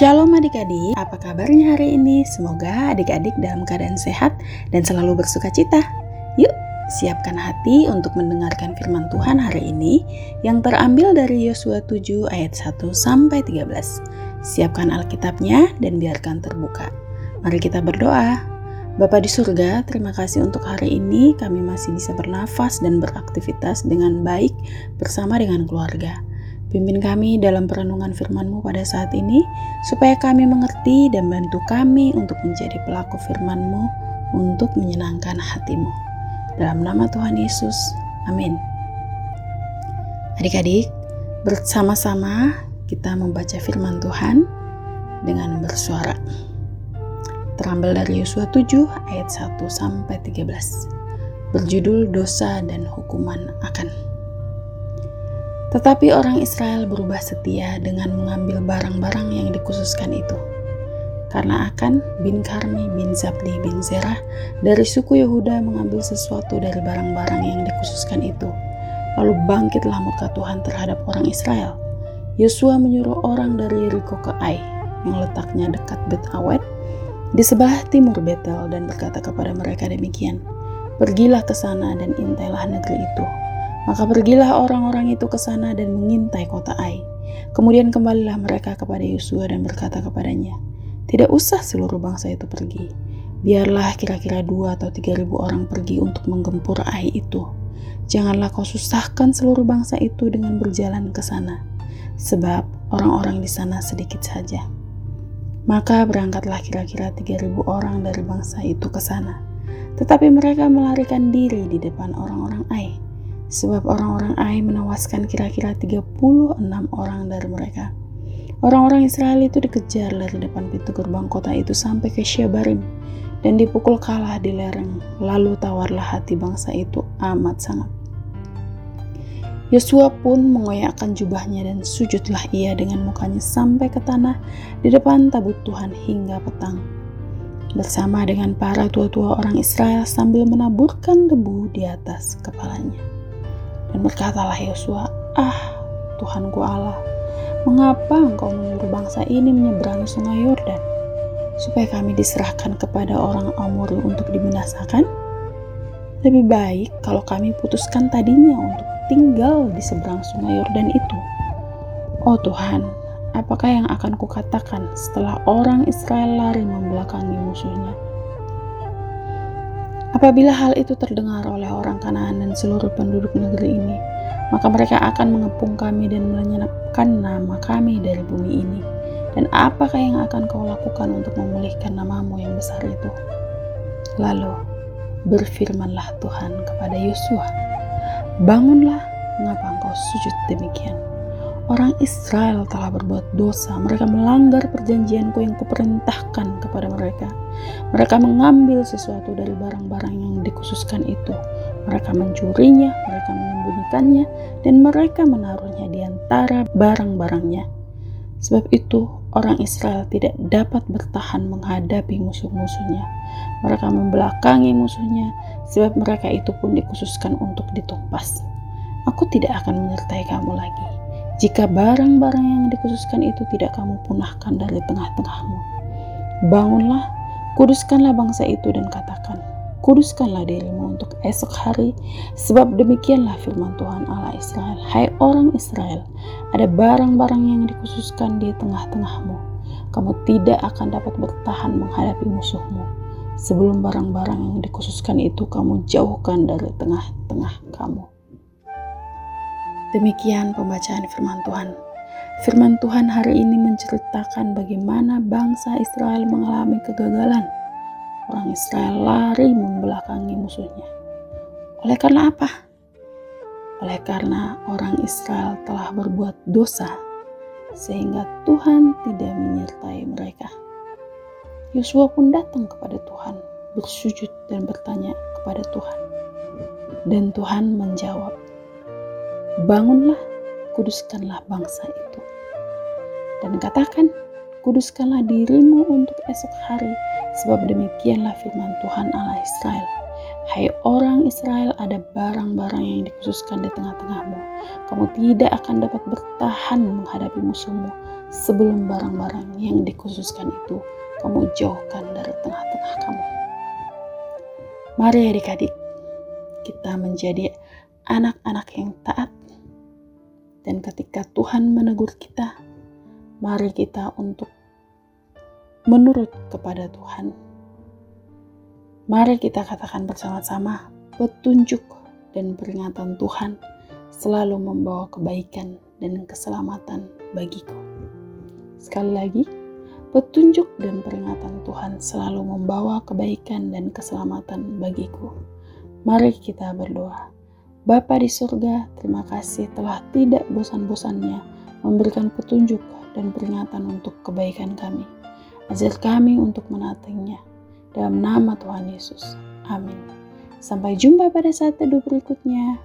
Shalom adik-adik, apa kabarnya hari ini? Semoga adik-adik dalam keadaan sehat dan selalu bersuka cita. Yuk, siapkan hati untuk mendengarkan firman Tuhan hari ini yang terambil dari Yosua 7 ayat 1 sampai 13. Siapkan Alkitabnya dan biarkan terbuka. Mari kita berdoa. Bapa di surga, terima kasih untuk hari ini kami masih bisa bernafas dan beraktivitas dengan baik bersama dengan keluarga. Pimpin kami dalam perenungan firman-Mu pada saat ini, supaya kami mengerti dan bantu kami untuk menjadi pelaku firman-Mu untuk menyenangkan hatimu. Dalam nama Tuhan Yesus, amin. Adik-adik, bersama-sama kita membaca firman Tuhan dengan bersuara. Terambil dari Yosua 7 ayat 1 sampai 13. Berjudul dosa dan hukuman akan. Tetapi orang Israel berubah setia dengan mengambil barang-barang yang dikhususkan itu. Karena akan bin Karmi bin Zabli bin Zerah dari suku Yehuda mengambil sesuatu dari barang-barang yang dikhususkan itu. Lalu bangkitlah murka Tuhan terhadap orang Israel. Yosua menyuruh orang dari Yeriko ke Ai, yang letaknya dekat Bet Awet, di sebelah timur Betel dan berkata kepada mereka demikian, Pergilah ke sana dan intailah negeri itu, maka pergilah orang-orang itu ke sana dan mengintai kota Ai. Kemudian kembalilah mereka kepada Yosua dan berkata kepadanya, Tidak usah seluruh bangsa itu pergi. Biarlah kira-kira dua atau tiga ribu orang pergi untuk menggempur Ai itu. Janganlah kau susahkan seluruh bangsa itu dengan berjalan ke sana, sebab orang-orang di sana sedikit saja. Maka berangkatlah kira-kira tiga ribu orang dari bangsa itu ke sana. Tetapi mereka melarikan diri di depan orang-orang Ai sebab orang-orang Ai menewaskan kira-kira 36 orang dari mereka. Orang-orang Israel itu dikejar dari depan pintu gerbang kota itu sampai ke Syabarim dan dipukul kalah di lereng. Lalu tawarlah hati bangsa itu amat sangat. Yosua pun mengoyakkan jubahnya dan sujudlah ia dengan mukanya sampai ke tanah di depan tabut Tuhan hingga petang. Bersama dengan para tua-tua orang Israel sambil menaburkan debu di atas kepalanya. Dan berkatalah Yosua, Ah, Tuhanku Allah, mengapa engkau menyuruh bangsa ini menyeberangi sungai Yordan, supaya kami diserahkan kepada orang Amori untuk dibinasakan? Lebih baik kalau kami putuskan tadinya untuk tinggal di seberang sungai Yordan itu. Oh Tuhan, apakah yang akan kukatakan setelah orang Israel lari membelakangi musuhnya? Apabila hal itu terdengar oleh orang Kanaan dan seluruh penduduk negeri ini, maka mereka akan mengepung kami dan menyenapkan nama kami dari bumi ini. Dan apakah yang akan kau lakukan untuk memulihkan namamu yang besar itu? Lalu berfirmanlah Tuhan kepada Yosua, Bangunlah, mengapa engkau sujud demikian? Orang Israel telah berbuat dosa, mereka melanggar perjanjianku yang kuperintahkan kepada mereka. Mereka mengambil sesuatu dari barang-barang yang dikhususkan itu. Mereka mencurinya, mereka menyembunyikannya, dan mereka menaruhnya di antara barang-barangnya. Sebab itu, orang Israel tidak dapat bertahan menghadapi musuh-musuhnya. Mereka membelakangi musuhnya, sebab mereka itu pun dikhususkan untuk ditumpas. Aku tidak akan menyertai kamu lagi jika barang-barang yang dikhususkan itu tidak kamu punahkan dari tengah-tengahmu. Bangunlah, kuduskanlah bangsa itu dan katakan, kuduskanlah dirimu untuk esok hari, sebab demikianlah firman Tuhan Allah Israel. Hai orang Israel, ada barang-barang yang dikhususkan di tengah-tengahmu. Kamu tidak akan dapat bertahan menghadapi musuhmu. Sebelum barang-barang yang dikhususkan itu kamu jauhkan dari tengah-tengah kamu. Demikian pembacaan firman Tuhan. Firman Tuhan hari ini menceritakan bagaimana bangsa Israel mengalami kegagalan. Orang Israel lari membelakangi musuhnya. Oleh karena apa? Oleh karena orang Israel telah berbuat dosa, sehingga Tuhan tidak menyertai mereka. Yosua pun datang kepada Tuhan, bersujud dan bertanya kepada Tuhan. Dan Tuhan menjawab, Bangunlah, kuduskanlah bangsa itu. Dan katakan, kuduskanlah dirimu untuk esok hari, sebab demikianlah firman Tuhan Allah Israel. Hai orang Israel, ada barang-barang yang dikhususkan di tengah-tengahmu. Kamu tidak akan dapat bertahan menghadapi musuhmu, sebelum barang-barang yang dikhususkan itu kamu jauhkan dari tengah-tengah kamu. Mari adik-adik, kita menjadi anak-anak yang taat. Dan ketika Tuhan menegur kita, mari kita untuk menurut kepada Tuhan. Mari kita katakan bersama-sama, petunjuk dan peringatan Tuhan selalu membawa kebaikan dan keselamatan bagiku. Sekali lagi, petunjuk dan peringatan Tuhan selalu membawa kebaikan dan keselamatan bagiku. Mari kita berdoa. Bapa di surga, terima kasih telah tidak bosan-bosannya memberikan petunjuk dan peringatan untuk kebaikan kami. Ajar kami untuk menatengnya. Dalam nama Tuhan Yesus. Amin. Sampai jumpa pada saat teduh berikutnya.